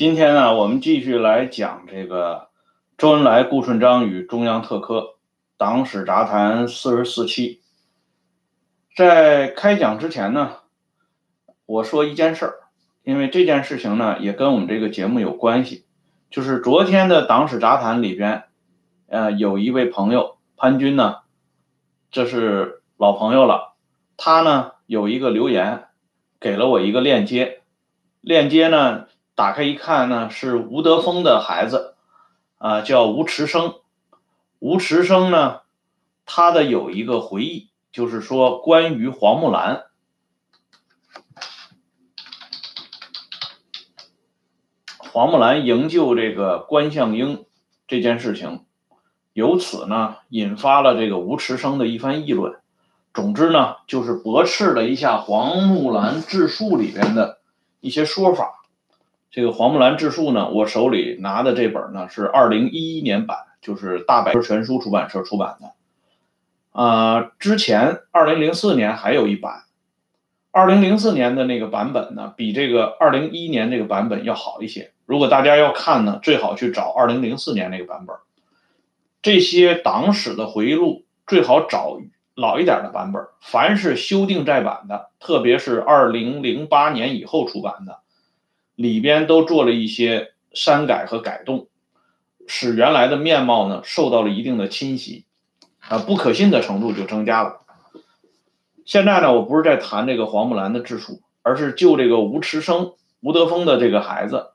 今天呢，我们继续来讲这个周恩来、顾顺章与中央特科党史杂谈四十四期。在开讲之前呢，我说一件事儿，因为这件事情呢也跟我们这个节目有关系，就是昨天的党史杂谈里边，呃，有一位朋友潘军呢，这是老朋友了，他呢有一个留言，给了我一个链接，链接呢。打开一看呢，是吴德峰的孩子，啊，叫吴池生。吴池生呢，他的有一个回忆，就是说关于黄木兰，黄木兰营救这个关向英这件事情，由此呢引发了这个吴迟生的一番议论。总之呢，就是驳斥了一下黄木兰自述里边的一些说法。这个《黄木兰自述》呢，我手里拿的这本呢是二零一一年版，就是大百科全书出版社出版的。啊，之前二零零四年还有一版，二零零四年的那个版本呢，比这个二零一一年这个版本要好一些。如果大家要看呢，最好去找二零零四年那个版本。这些党史的回忆录最好找老一点的版本。凡是修订再版的，特别是二零零八年以后出版的。里边都做了一些删改和改动，使原来的面貌呢受到了一定的侵袭，啊，不可信的程度就增加了。现在呢，我不是在谈这个黄木兰的自述，而是就这个吴迟生、吴德峰的这个孩子，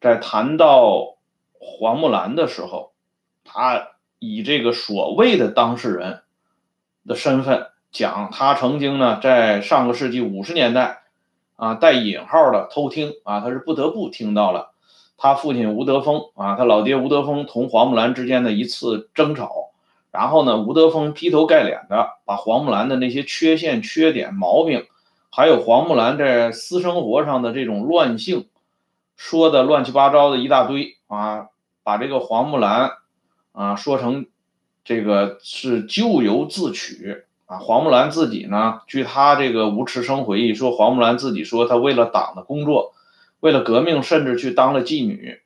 在谈到黄木兰的时候，他以这个所谓的当事人的身份讲，他曾经呢在上个世纪五十年代。啊，带引号的偷听啊，他是不得不听到了他父亲吴德峰啊，他老爹吴德峰同黄木兰之间的一次争吵，然后呢，吴德峰劈头盖脸的把黄木兰的那些缺陷、缺点、毛病，还有黄木兰在私生活上的这种乱性，说的乱七八糟的一大堆啊，把这个黄木兰啊说成这个是咎由自取。啊，黄木兰自己呢？据他这个吴池生回忆说，黄木兰自己说，她为了党的工作，为了革命，甚至去当了妓女。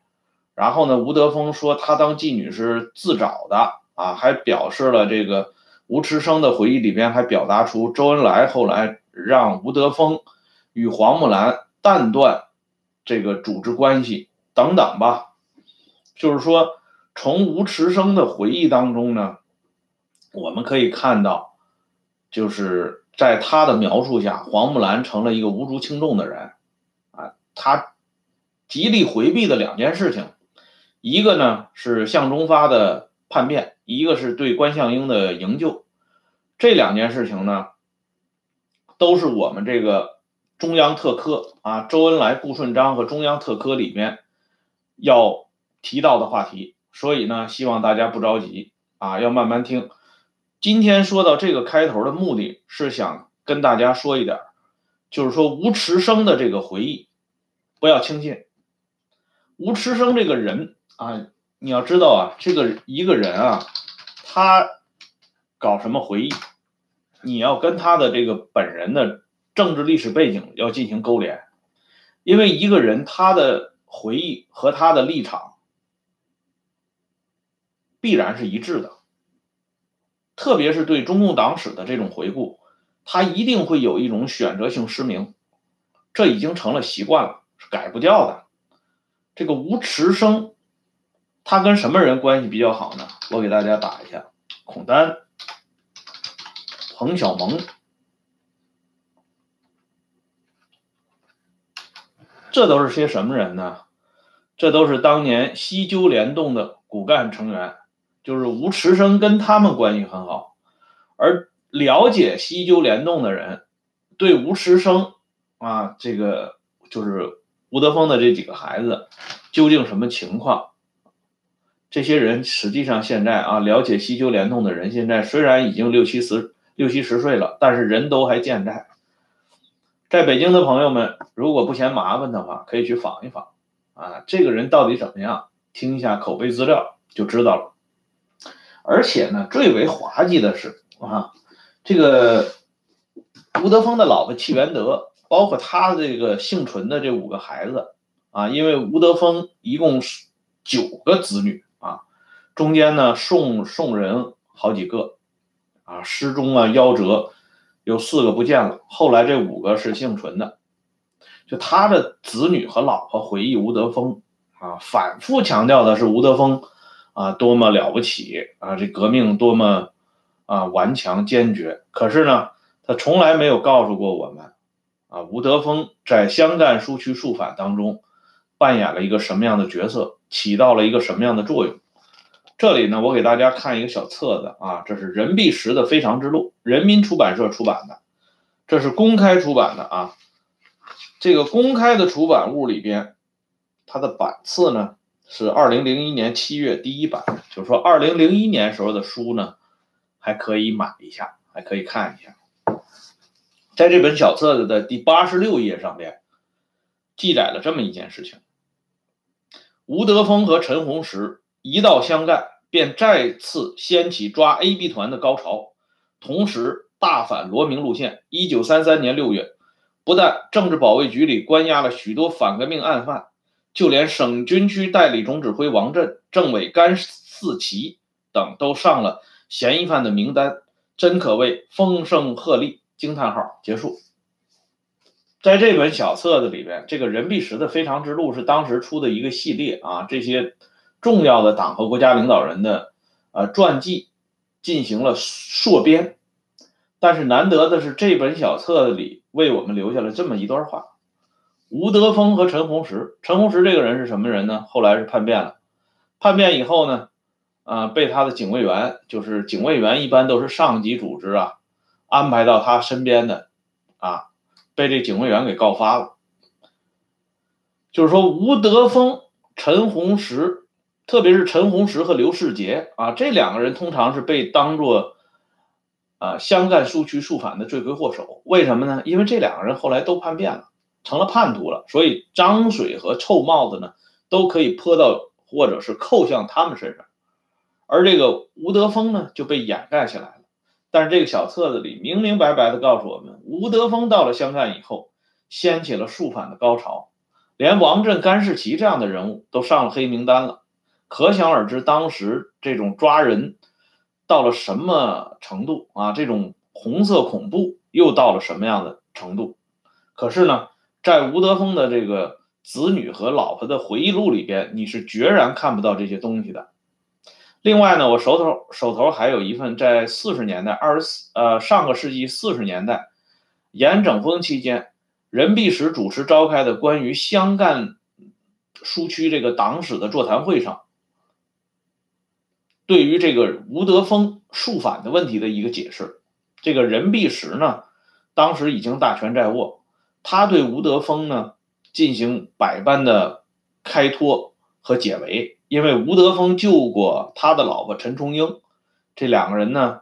然后呢，吴德峰说他当妓女是自找的啊，还表示了这个吴池生的回忆里边还表达出周恩来后来让吴德峰与黄木兰断断这个组织关系等等吧。就是说，从吴池生的回忆当中呢，我们可以看到。就是在他的描述下，黄木兰成了一个无足轻重的人，啊，他极力回避的两件事情，一个呢是向忠发的叛变，一个是对关向英的营救，这两件事情呢，都是我们这个中央特科啊，周恩来、顾顺章和中央特科里面要提到的话题，所以呢，希望大家不着急啊，要慢慢听。今天说到这个开头的目的是想跟大家说一点，就是说吴池生的这个回忆不要轻信。吴池生这个人啊，你要知道啊，这个一个人啊，他搞什么回忆，你要跟他的这个本人的政治历史背景要进行勾连，因为一个人他的回忆和他的立场必然是一致的。特别是对中共党史的这种回顾，他一定会有一种选择性失明，这已经成了习惯了，是改不掉的。这个吴池生，他跟什么人关系比较好呢？我给大家打一下：孔丹、彭小萌，这都是些什么人呢？这都是当年西纠联动的骨干成员。就是吴池生跟他们关系很好，而了解西纠联动的人，对吴池生啊，这个就是吴德峰的这几个孩子究竟什么情况？这些人实际上现在啊，了解西纠联动的人现在虽然已经六七十六七十岁了，但是人都还健在。在北京的朋友们，如果不嫌麻烦的话，可以去访一访啊，这个人到底怎么样？听一下口碑资料就知道了。而且呢，最为滑稽的是啊，这个吴德峰的老婆戚元德，包括他这个幸存的这五个孩子啊，因为吴德峰一共是九个子女啊，中间呢送送人好几个啊，失踪啊夭折，有四个不见了，后来这五个是幸存的。就他的子女和老婆回忆吴德峰啊，反复强调的是吴德峰啊多么了不起啊，这革命多么啊顽强坚决。可是呢，他从来没有告诉过我们啊，吴德峰在湘赣苏区肃反当中扮演了一个什么样的角色，起到了一个什么样的作用。这里呢，我给大家看一个小册子啊，这是任弼时的《非常之路》，人民出版社出版的，这是公开出版的啊。这个公开的出版物里边，它的版次呢是二零零一年七月第一版，就是说二零零一年时候的书呢，还可以买一下，还可以看一下。在这本小册子的第八十六页上边，记载了这么一件事情：吴德峰和陈红石一到湘赣，便再次掀起抓 A、B 团的高潮，同时大反罗明路线。一九三三年六月。不但政治保卫局里关押了许多反革命案犯，就连省军区代理总指挥王震、政委甘四奇等都上了嫌疑犯的名单，真可谓风声鹤唳！惊叹号！结束。在这本小册子里边，这个任弼时的《非常之路》是当时出的一个系列啊，这些重要的党和国家领导人的呃传记进行了缩编。但是难得的是，这本小册子里为我们留下了这么一段话：吴德峰和陈红石。陈红石这个人是什么人呢？后来是叛变了。叛变以后呢，啊，被他的警卫员，就是警卫员一般都是上级组织啊，安排到他身边的，啊，被这警卫员给告发了。就是说，吴德峰、陈红石，特别是陈红石和刘世杰啊，这两个人通常是被当作。啊，湘赣苏区肃反的罪魁祸首，为什么呢？因为这两个人后来都叛变了，成了叛徒了，所以脏水和臭帽子呢，都可以泼到或者是扣向他们身上，而这个吴德峰呢，就被掩盖起来了。但是这个小册子里明明白白的告诉我们，吴德峰到了湘赣以后，掀起了肃反的高潮，连王震、甘世奇这样的人物都上了黑名单了，可想而知，当时这种抓人。到了什么程度啊？这种红色恐怖又到了什么样的程度？可是呢，在吴德峰的这个子女和老婆的回忆录里边，你是决然看不到这些东西的。另外呢，我手头手头还有一份在四十年代二十四呃上个世纪四十年代严整风期间，任弼时主持召开的关于湘赣苏区这个党史的座谈会上。对于这个吴德峰肃反的问题的一个解释，这个任弼时呢，当时已经大权在握，他对吴德峰呢进行百般的开脱和解围，因为吴德峰救过他的老婆陈崇英，这两个人呢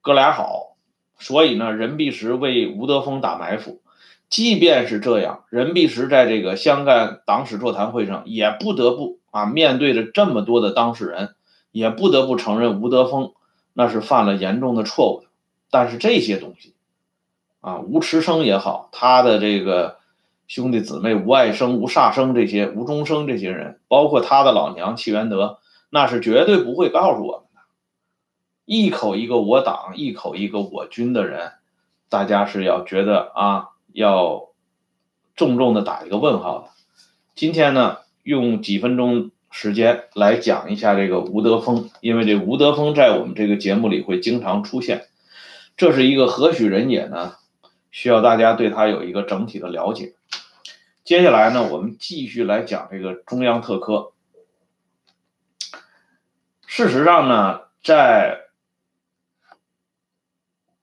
哥俩好，所以呢任弼时为吴德峰打埋伏。即便是这样，任弼时在这个湘赣党史座谈会上也不得不啊面对着这么多的当事人。也不得不承认吴德峰那是犯了严重的错误，但是这些东西，啊，吴池生也好，他的这个兄弟姊妹吴爱生、吴煞生这些、吴中生这些人，包括他的老娘戚元德，那是绝对不会告诉我们的。一口一个我党，一口一个我军的人，大家是要觉得啊，要重重的打一个问号的。今天呢，用几分钟。时间来讲一下这个吴德峰，因为这吴德峰在我们这个节目里会经常出现，这是一个何许人也呢？需要大家对它有一个整体的了解。接下来呢，我们继续来讲这个中央特科。事实上呢，在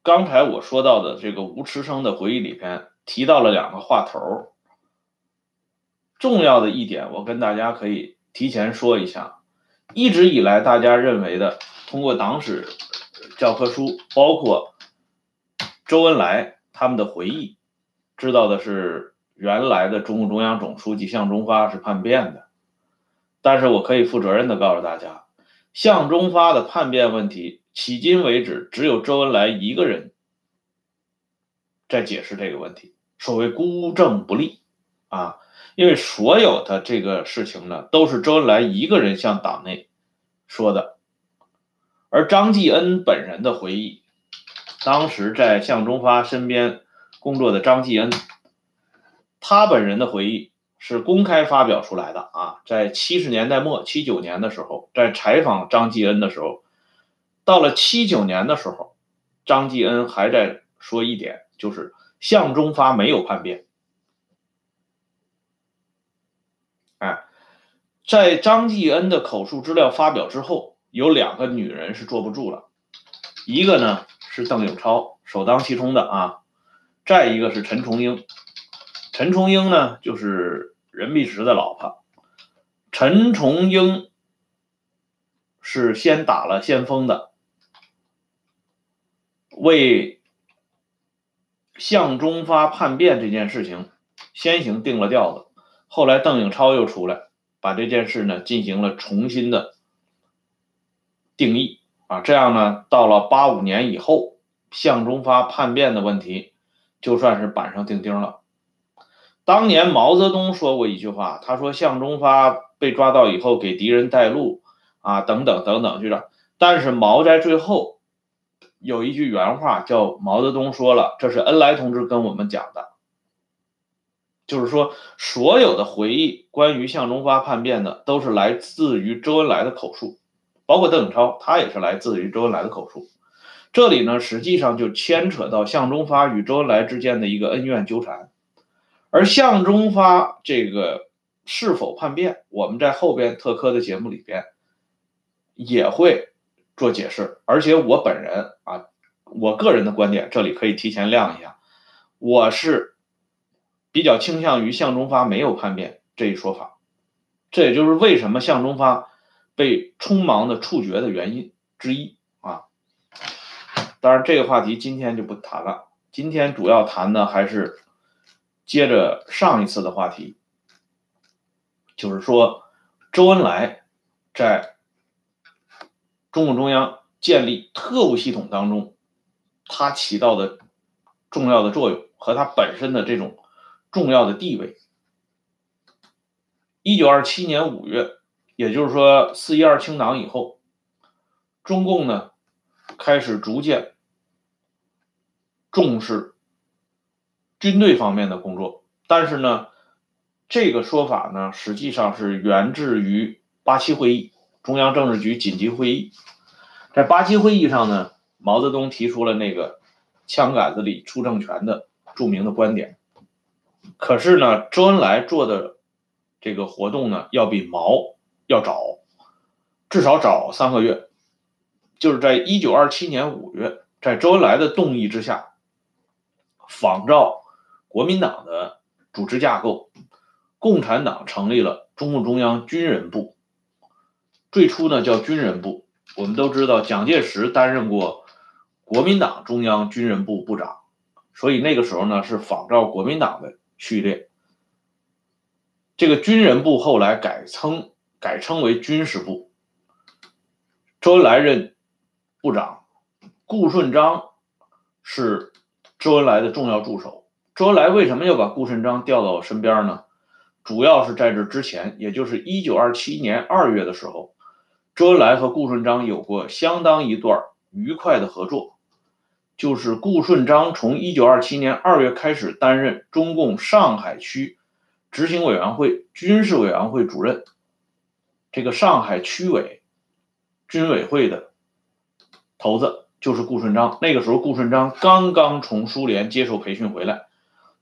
刚才我说到的这个吴池生的回忆里边提到了两个话头，重要的一点，我跟大家可以。提前说一下，一直以来大家认为的，通过党史教科书，包括周恩来他们的回忆，知道的是原来的中共中央总书记向忠发是叛变的。但是我可以负责任的告诉大家，向忠发的叛变问题，迄今为止只有周恩来一个人在解释这个问题。所谓孤证不立，啊，因为所有的这个事情呢，都是周恩来一个人向党内说的，而张继恩本人的回忆，当时在向忠发身边工作的张继恩，他本人的回忆是公开发表出来的啊，在七十年代末七九年的时候，在采访张继恩的时候，到了七九年的时候，张继恩还在说一点，就是向忠发没有叛变。哎，在张继恩的口述资料发表之后，有两个女人是坐不住了，一个呢是邓颖超，首当其冲的啊，再一个是陈崇英。陈崇英呢就是任弼时的老婆，陈崇英是先打了先锋的，为向忠发叛变这件事情先行定了调子。后来邓颖超又出来，把这件事呢进行了重新的定义啊，这样呢，到了八五年以后，向忠发叛变的问题就算是板上钉钉了。当年毛泽东说过一句话，他说向忠发被抓到以后给敌人带路啊，等等等等，就是但是毛在最后有一句原话，叫毛泽东说了，这是恩来同志跟我们讲的。就是说，所有的回忆关于向忠发叛变的，都是来自于周恩来的口述，包括邓颖超，他也是来自于周恩来的口述。这里呢，实际上就牵扯到向忠发与周恩来之间的一个恩怨纠缠。而向忠发这个是否叛变，我们在后边特科的节目里边也会做解释。而且我本人啊，我个人的观点，这里可以提前亮一下，我是。比较倾向于向忠发没有叛变这一说法，这也就是为什么向忠发被匆忙的处决的原因之一啊。当然，这个话题今天就不谈了。今天主要谈的还是接着上一次的话题，就是说周恩来在中共中央建立特务系统当中，他起到的重要的作用和他本身的这种。重要的地位。一九二七年五月，也就是说四一二清党以后，中共呢开始逐渐重视军队方面的工作。但是呢，这个说法呢实际上是源自于八七会议，中央政治局紧急会议。在八七会议上呢，毛泽东提出了那个“枪杆子里出政权”的著名的观点。可是呢，周恩来做的这个活动呢，要比毛要早，至少早三个月。就是在一九二七年五月，在周恩来的动议之下，仿照国民党的组织架构，共产党成立了中共中央军人部。最初呢叫军人部。我们都知道，蒋介石担任过国民党中央军人部部长，所以那个时候呢是仿照国民党的。序列，这个军人部后来改称改称为军事部。周恩来任部长，顾顺章是周恩来的重要助手。周恩来为什么要把顾顺章调到我身边呢？主要是在这之前，也就是一九二七年二月的时候，周恩来和顾顺章有过相当一段愉快的合作。就是顾顺章从一九二七年二月开始担任中共上海区执行委员会军事委员会主任，这个上海区委军委会的头子就是顾顺章。那个时候，顾顺章刚刚从苏联接受培训回来，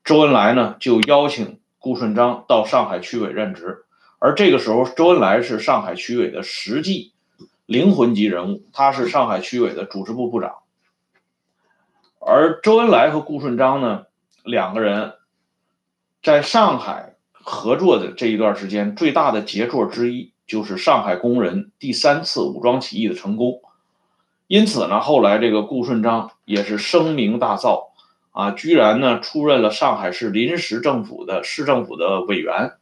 周恩来呢就邀请顾顺章到上海区委任职。而这个时候，周恩来是上海区委的实际灵魂级人物，他是上海区委的组织部部长。而周恩来和顾顺章呢，两个人在上海合作的这一段时间，最大的杰作之一就是上海工人第三次武装起义的成功。因此呢，后来这个顾顺章也是声名大噪啊，居然呢出任了上海市临时政府的市政府的委员，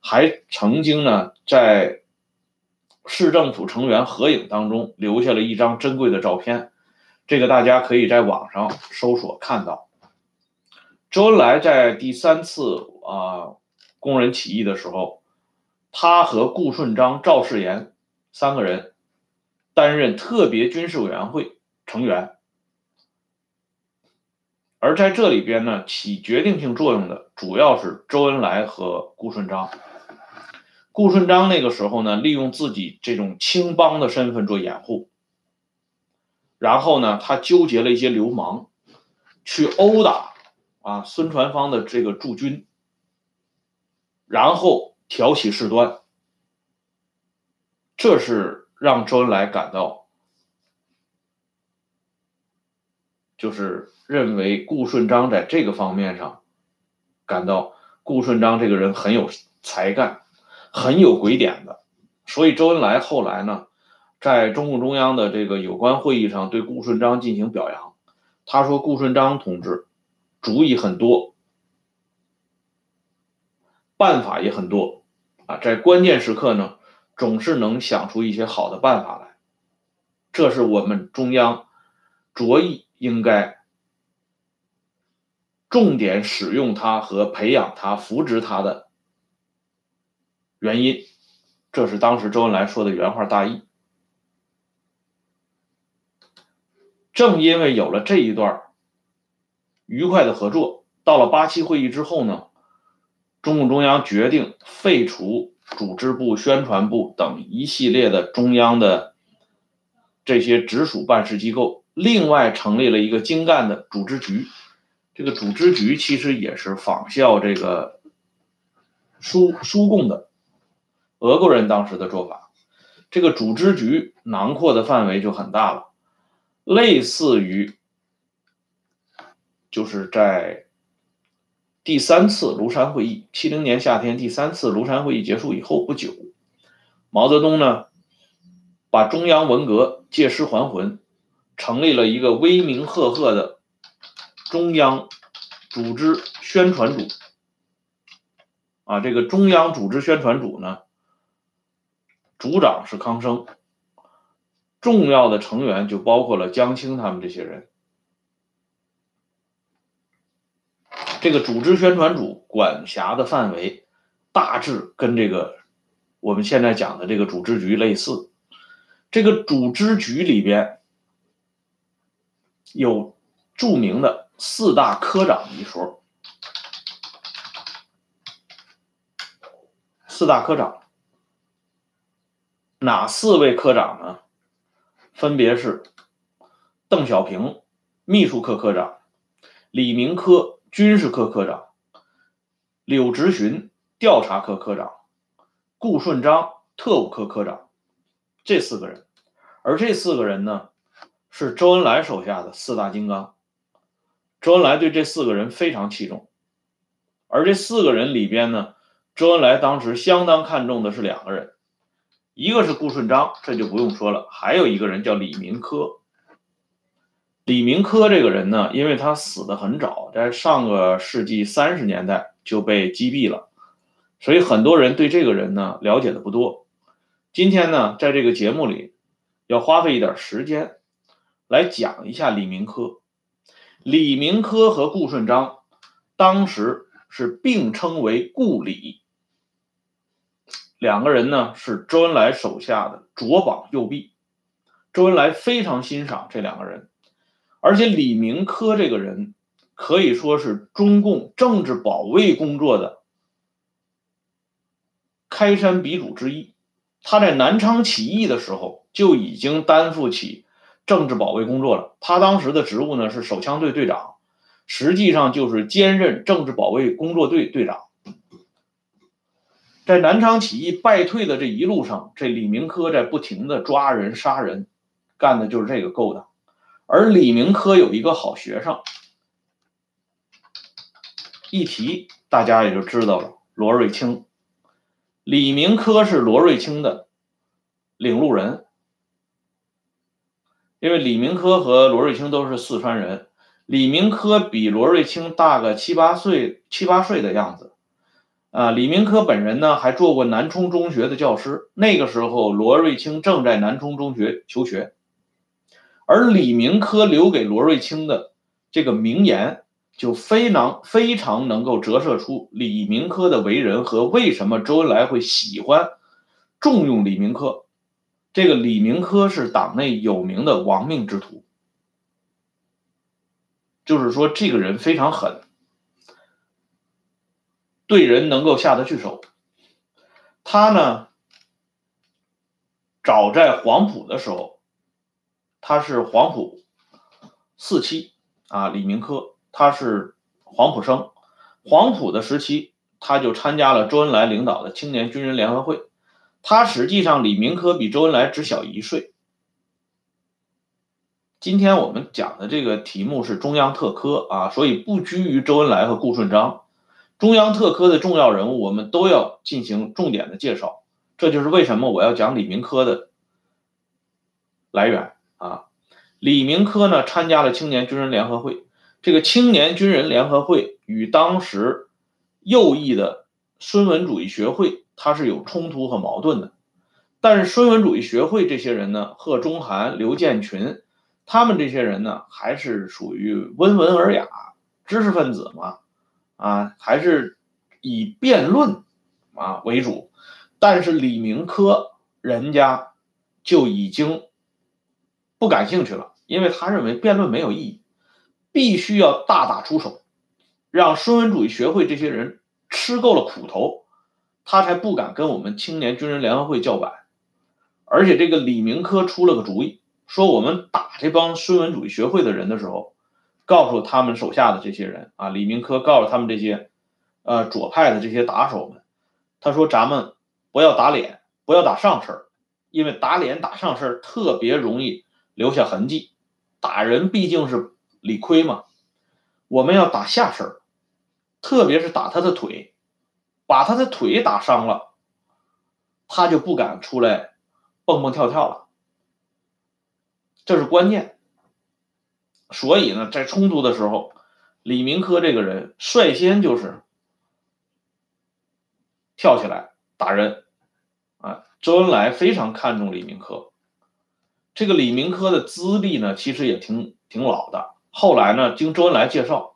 还曾经呢在市政府成员合影当中留下了一张珍贵的照片。这个大家可以在网上搜索看到，周恩来在第三次啊工人起义的时候，他和顾顺章、赵世炎三个人担任特别军事委员会成员。而在这里边呢，起决定性作用的主要是周恩来和顾顺章。顾顺章那个时候呢，利用自己这种青帮的身份做掩护，然后呢，他纠结了一些流氓，去殴打啊孙传芳的这个驻军，然后挑起事端，这是让周恩来感到。就是认为顾顺章在这个方面上感到顾顺章这个人很有才干，很有鬼点子，所以周恩来后来呢，在中共中央的这个有关会议上对顾顺章进行表扬。他说：“顾顺章同志主意很多，办法也很多在关键时刻呢，总是能想出一些好的办法来。这是我们中央着意。”应该重点使用他和培养他、扶植他的原因，这是当时周恩来说的原话大意。正因为有了这一段愉快的合作，到了八七会议之后呢，中共中央决定废除组织部、宣传部等一系列的中央的这些直属办事机构。另外成立了一个精干的组织局，这个组织局其实也是仿效这个苏苏共的俄国人当时的做法。这个组织局囊括的范围就很大了，类似于就是在第三次庐山会议，七零年夏天第三次庐山会议结束以后不久，毛泽东呢把中央文革借尸还魂。成立了一个威名赫赫的中央组织宣传组，啊，这个中央组织宣传组呢，组长是康生，重要的成员就包括了江青他们这些人。这个组织宣传组管辖的范围大致跟这个我们现在讲的这个组织局类似，这个组织局里边。有著名的四大科长一说，四大科长哪四位科长呢？分别是邓小平秘书科科长、李明科军事科科长、柳直荀调查科科长、顾顺章特务科科长，这四个人。而这四个人呢？是周恩来手下的四大金刚，周恩来对这四个人非常器重，而这四个人里边呢，周恩来当时相当看重的是两个人，一个是顾顺章，这就不用说了，还有一个人叫李明科。李明科这个人呢，因为他死的很早，在上个世纪三十年代就被击毙了，所以很多人对这个人呢了解的不多。今天呢，在这个节目里，要花费一点时间。来讲一下李明科，李明科和顾顺章当时是并称为顾李，两个人呢是周恩来手下的左膀右臂，周恩来非常欣赏这两个人，而且李明科这个人可以说是中共政治保卫工作的开山鼻祖之一，他在南昌起义的时候就已经担负起。政治保卫工作了，他当时的职务呢是手枪队队长，实际上就是兼任政治保卫工作队队长。在南昌起义败退的这一路上，这李明科在不停的抓人杀人，干的就是这个勾当。而李明科有一个好学生，一提大家也就知道了，罗瑞卿。李明科是罗瑞卿的领路人。因为李明科和罗瑞卿都是四川人，李明科比罗瑞卿大个七八岁，七八岁的样子。啊，李明科本人呢还做过南充中学的教师，那个时候罗瑞卿正在南充中学求学，而李明科留给罗瑞卿的这个名言，就非常非常能够折射出李明科的为人和为什么周恩来会喜欢重用李明科。这个李明科是党内有名的亡命之徒，就是说这个人非常狠，对人能够下得去手。他呢，早在黄埔的时候，他是黄埔四期啊，李明科，他是黄埔生，黄埔的时期他就参加了周恩来领导的青年军人联合会。他实际上，李明科比周恩来只小一岁。今天我们讲的这个题目是中央特科啊，所以不拘于周恩来和顾顺章，中央特科的重要人物我们都要进行重点的介绍。这就是为什么我要讲李明科的来源啊。李明科呢，参加了青年军人联合会，这个青年军人联合会与当时右翼的孙文主义学会。他是有冲突和矛盾的，但是孙文主义学会这些人呢，贺中涵、刘建群，他们这些人呢，还是属于温文尔雅知识分子嘛，啊，还是以辩论啊为主。但是李明科人家就已经不感兴趣了，因为他认为辩论没有意义，必须要大打出手，让孙文主义学会这些人吃够了苦头。他才不敢跟我们青年军人联合会叫板，而且这个李明科出了个主意，说我们打这帮孙文主义学会的人的时候，告诉他们手下的这些人啊，李明科告诉他们这些，呃左派的这些打手们，他说咱们不要打脸，不要打上身因为打脸打上身特别容易留下痕迹，打人毕竟是理亏嘛，我们要打下身特别是打他的腿。把他的腿打伤了，他就不敢出来蹦蹦跳跳了，这是关键。所以呢，在冲突的时候，李明科这个人率先就是跳起来打人啊。周恩来非常看重李明科，这个李明科的资历呢，其实也挺挺老的。后来呢，经周恩来介绍，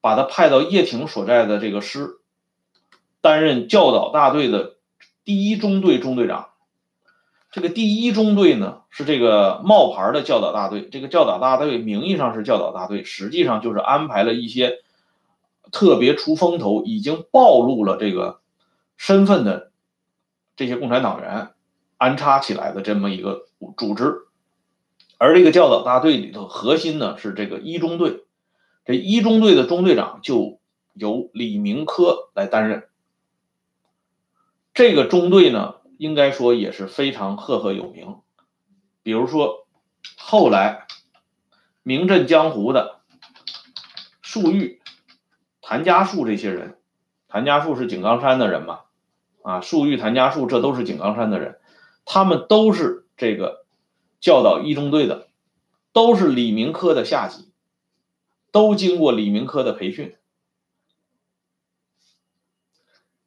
把他派到叶挺所在的这个师。担任教导大队的第一中队中队长。这个第一中队呢，是这个冒牌的教导大队。这个教导大队名义上是教导大队，实际上就是安排了一些特别出风头、已经暴露了这个身份的这些共产党员安插起来的这么一个组织。而这个教导大队里头核心呢是这个一中队，这一中队的中队长就由李明科来担任。这个中队呢，应该说也是非常赫赫有名。比如说，后来名震江湖的粟裕、谭家树这些人，谭家树是井冈山的人嘛？啊，粟裕、谭家树这都是井冈山的人，他们都是这个教导一中队的，都是李明科的下级，都经过李明科的培训。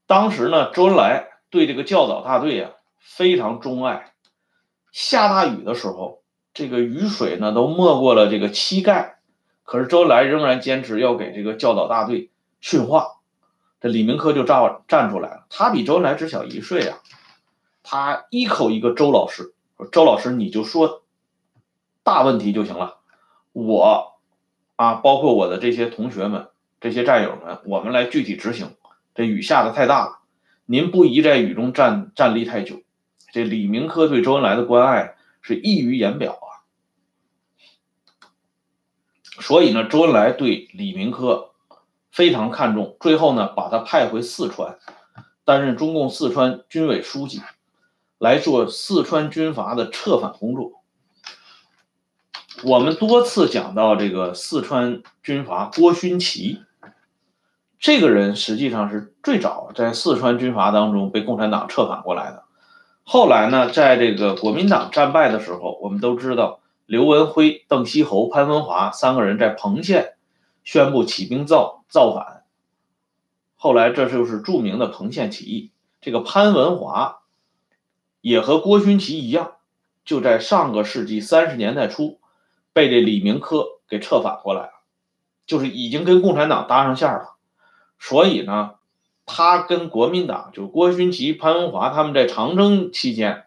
当时呢，周恩来。对这个教导大队啊非常钟爱，下大雨的时候，这个雨水呢都没过了这个膝盖，可是周恩来仍然坚持要给这个教导大队训话。这李明科就站站出来了，他比周恩来只小一岁啊，他一口一个周老师，说周老师你就说大问题就行了，我啊包括我的这些同学们、这些战友们，我们来具体执行。这雨下的太大了。您不宜在雨中站站立太久，这李明科对周恩来的关爱是溢于言表啊。所以呢，周恩来对李明科非常看重，最后呢，把他派回四川，担任中共四川军委书记，来做四川军阀的策反工作。我们多次讲到这个四川军阀郭勋祺。这个人实际上是最早在四川军阀当中被共产党策反过来的。后来呢，在这个国民党战败的时候，我们都知道刘文辉、邓锡侯、潘文华三个人在彭县宣布起兵造造反。后来这就是著名的彭县起义。这个潘文华也和郭勋祺一样，就在上个世纪三十年代初被这李明科给策反过来了。就是已经跟共产党搭上线了，所以呢，他跟国民党，就郭勋祺、潘文华他们在长征期间，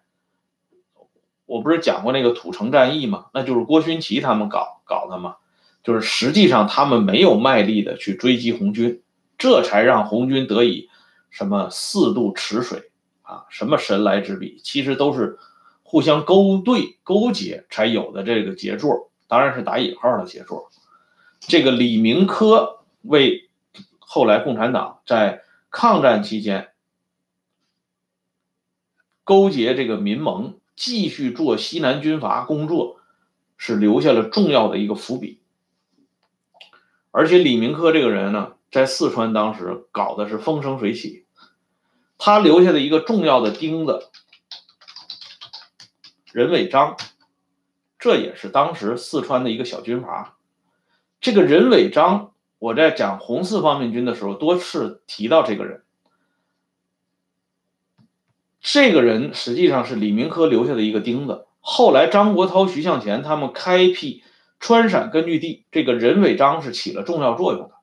我不是讲过那个土城战役吗？那就是郭勋祺他们搞搞的嘛，就是实际上他们没有卖力的去追击红军，这才让红军得以什么四渡池水啊，什么神来之笔，其实都是互相勾兑勾结才有的这个杰作，当然是打引号的杰作。这个李明科为后来共产党在抗战期间勾结这个民盟，继续做西南军阀工作，是留下了重要的一个伏笔。而且李明科这个人呢，在四川当时搞的是风生水起，他留下的一个重要的钉子，任伟章，这也是当时四川的一个小军阀。这个任伟章，我在讲红四方面军的时候多次提到这个人。这个人实际上是李明科留下的一个钉子。后来张国焘、徐向前他们开辟川陕根据地，这个任伟章是起了重要作用的。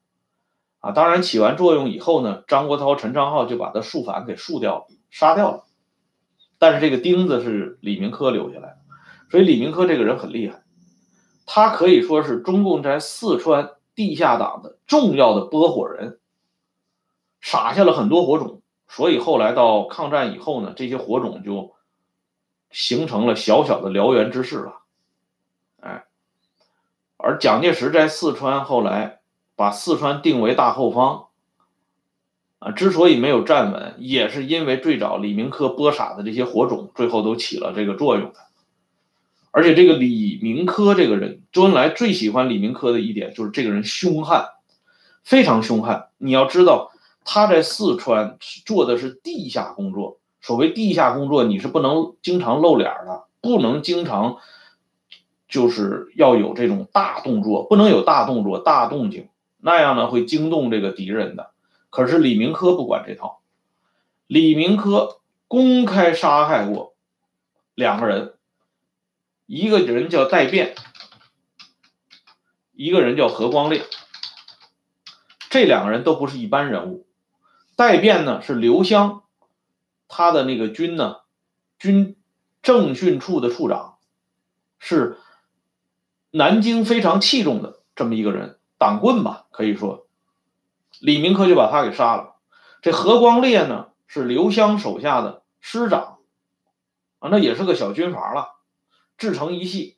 啊，当然起完作用以后呢，张国焘、陈昌浩就把他树反给树掉了，杀掉了。但是这个钉子是李明科留下来的，所以李明科这个人很厉害。他可以说是中共在四川地下党的重要的拨火人，撒下了很多火种，所以后来到抗战以后呢，这些火种就形成了小小的燎原之势了，哎，而蒋介石在四川后来把四川定为大后方，啊，之所以没有站稳，也是因为最早李明科播撒的这些火种，最后都起了这个作用的。而且这个李明科这个人，周恩来最喜欢李明科的一点就是这个人凶悍，非常凶悍。你要知道，他在四川做的是地下工作。所谓地下工作，你是不能经常露脸的，不能经常，就是要有这种大动作，不能有大动作、大动静，那样呢会惊动这个敌人的。可是李明科不管这套，李明科公开杀害过两个人。一个人叫戴变，一个人叫何光烈，这两个人都不是一般人物。戴变呢是刘湘，他的那个军呢，军政训处的处长，是南京非常器重的这么一个人，党棍吧可以说。李明科就把他给杀了。这何光烈呢是刘湘手下的师长，啊，那也是个小军阀了。自成一系，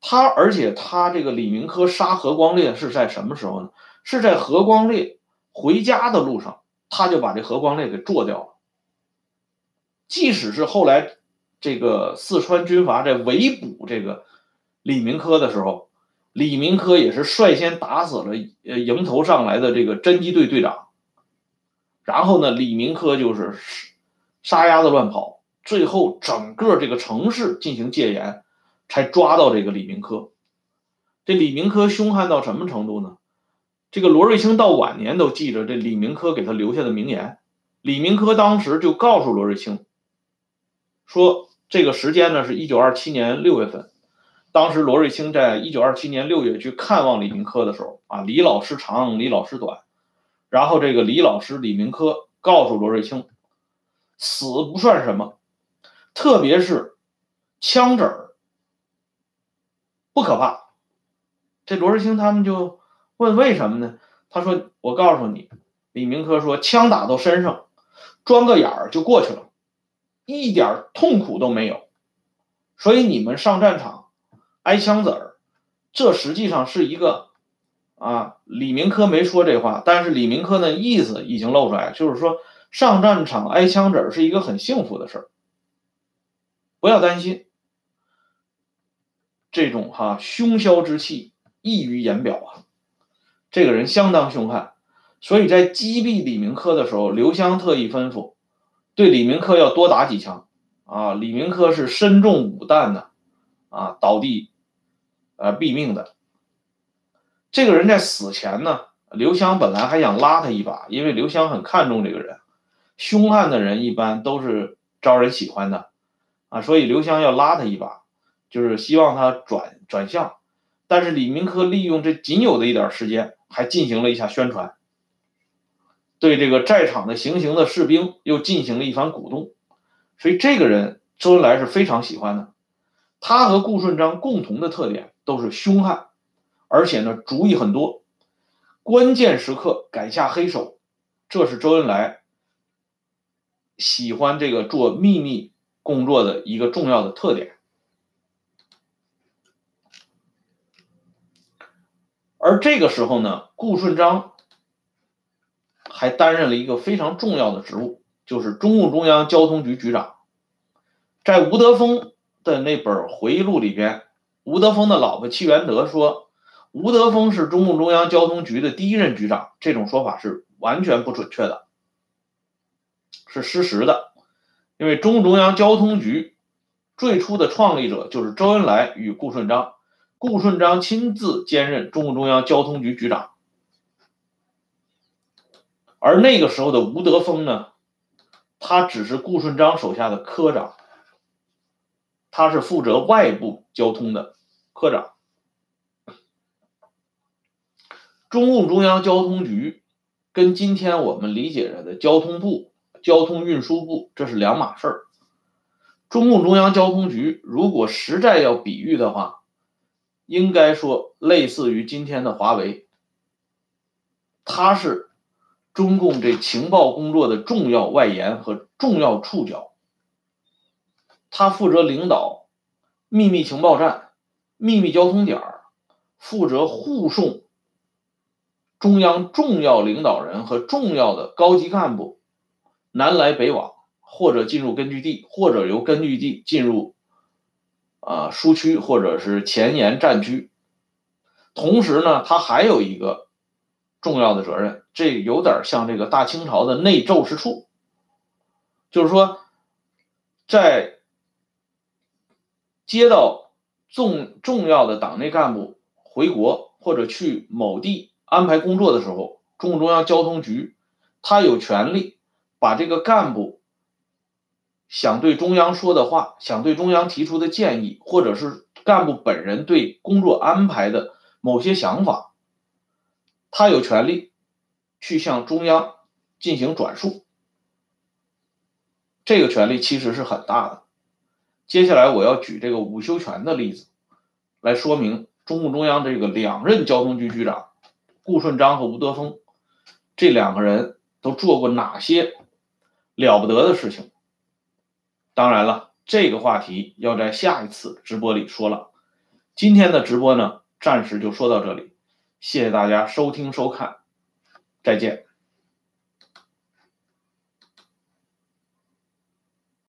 他而且他这个李明科杀何光烈是在什么时候呢？是在何光烈回家的路上，他就把这何光烈给做掉了。即使是后来这个四川军阀在围捕这个李明科的时候，李明科也是率先打死了呃迎头上来的这个侦缉队队长，然后呢，李明科就是杀鸭子乱跑，最后整个这个城市进行戒严。才抓到这个李明科，这李明科凶悍到什么程度呢？这个罗瑞卿到晚年都记着这李明科给他留下的名言。李明科当时就告诉罗瑞卿，说这个时间呢是一九二七年六月份，当时罗瑞卿在一九二七年六月去看望李明科的时候啊，李老师长，李老师短，然后这个李老师李明科告诉罗瑞卿，死不算什么，特别是枪子儿。不可怕，这罗瑞卿他们就问为什么呢？他说：“我告诉你，李明科说，枪打到身上，钻个眼儿就过去了，一点痛苦都没有。所以你们上战场挨枪子儿，这实际上是一个啊。李明科没说这话，但是李明科的意思已经露出来，就是说上战场挨枪子儿是一个很幸福的事儿，不要担心。”这种哈凶枭之气溢于言表啊，这个人相当凶悍，所以在击毙李明科的时候，刘湘特意吩咐对李明科要多打几枪啊。李明科是身中五弹的啊，倒地呃毙命的。这个人在死前呢，刘湘本来还想拉他一把，因为刘湘很看重这个人，凶悍的人一般都是招人喜欢的啊，所以刘湘要拉他一把。就是希望他转转向，但是李明科利用这仅有的一点时间，还进行了一下宣传，对这个在场的行刑的士兵又进行了一番鼓动，所以这个人周恩来是非常喜欢的。他和顾顺章共同的特点都是凶悍，而且呢主意很多，关键时刻敢下黑手，这是周恩来喜欢这个做秘密工作的一个重要的特点。而这个时候呢，顾顺章还担任了一个非常重要的职务，就是中共中央交通局局长。在吴德峰的那本回忆录里边，吴德峰的老婆戚元德说，吴德峰是中共中央交通局的第一任局长，这种说法是完全不准确的，是失实的。因为中共中央交通局最初的创立者就是周恩来与顾顺章。顾顺章亲自兼任中共中央交通局局长，而那个时候的吴德峰呢，他只是顾顺章手下的科长，他是负责外部交通的科长。中共中央交通局跟今天我们理解着的交通部、交通运输部这是两码事儿。中共中央交通局如果实在要比喻的话，应该说，类似于今天的华为，它是中共这情报工作的重要外延和重要触角。他负责领导秘密情报站、秘密交通点儿负责护送中央重要领导人和重要的高级干部南来北往，或者进入根据地，或者由根据地进入。啊，苏区或者是前沿战区，同时呢，他还有一个重要的责任，这有点像这个大清朝的内奏事处，就是说，在接到重重要的党内干部回国或者去某地安排工作的时候，中共中央交通局他有权利把这个干部。想对中央说的话，想对中央提出的建议，或者是干部本人对工作安排的某些想法，他有权利去向中央进行转述。这个权利其实是很大的。接下来我要举这个伍修权的例子，来说明中共中央这个两任交通局局长顾顺章和吴德峰这两个人都做过哪些了不得的事情。当然了，这个话题要在下一次直播里说了。今天的直播呢，暂时就说到这里，谢谢大家收听收看，再见。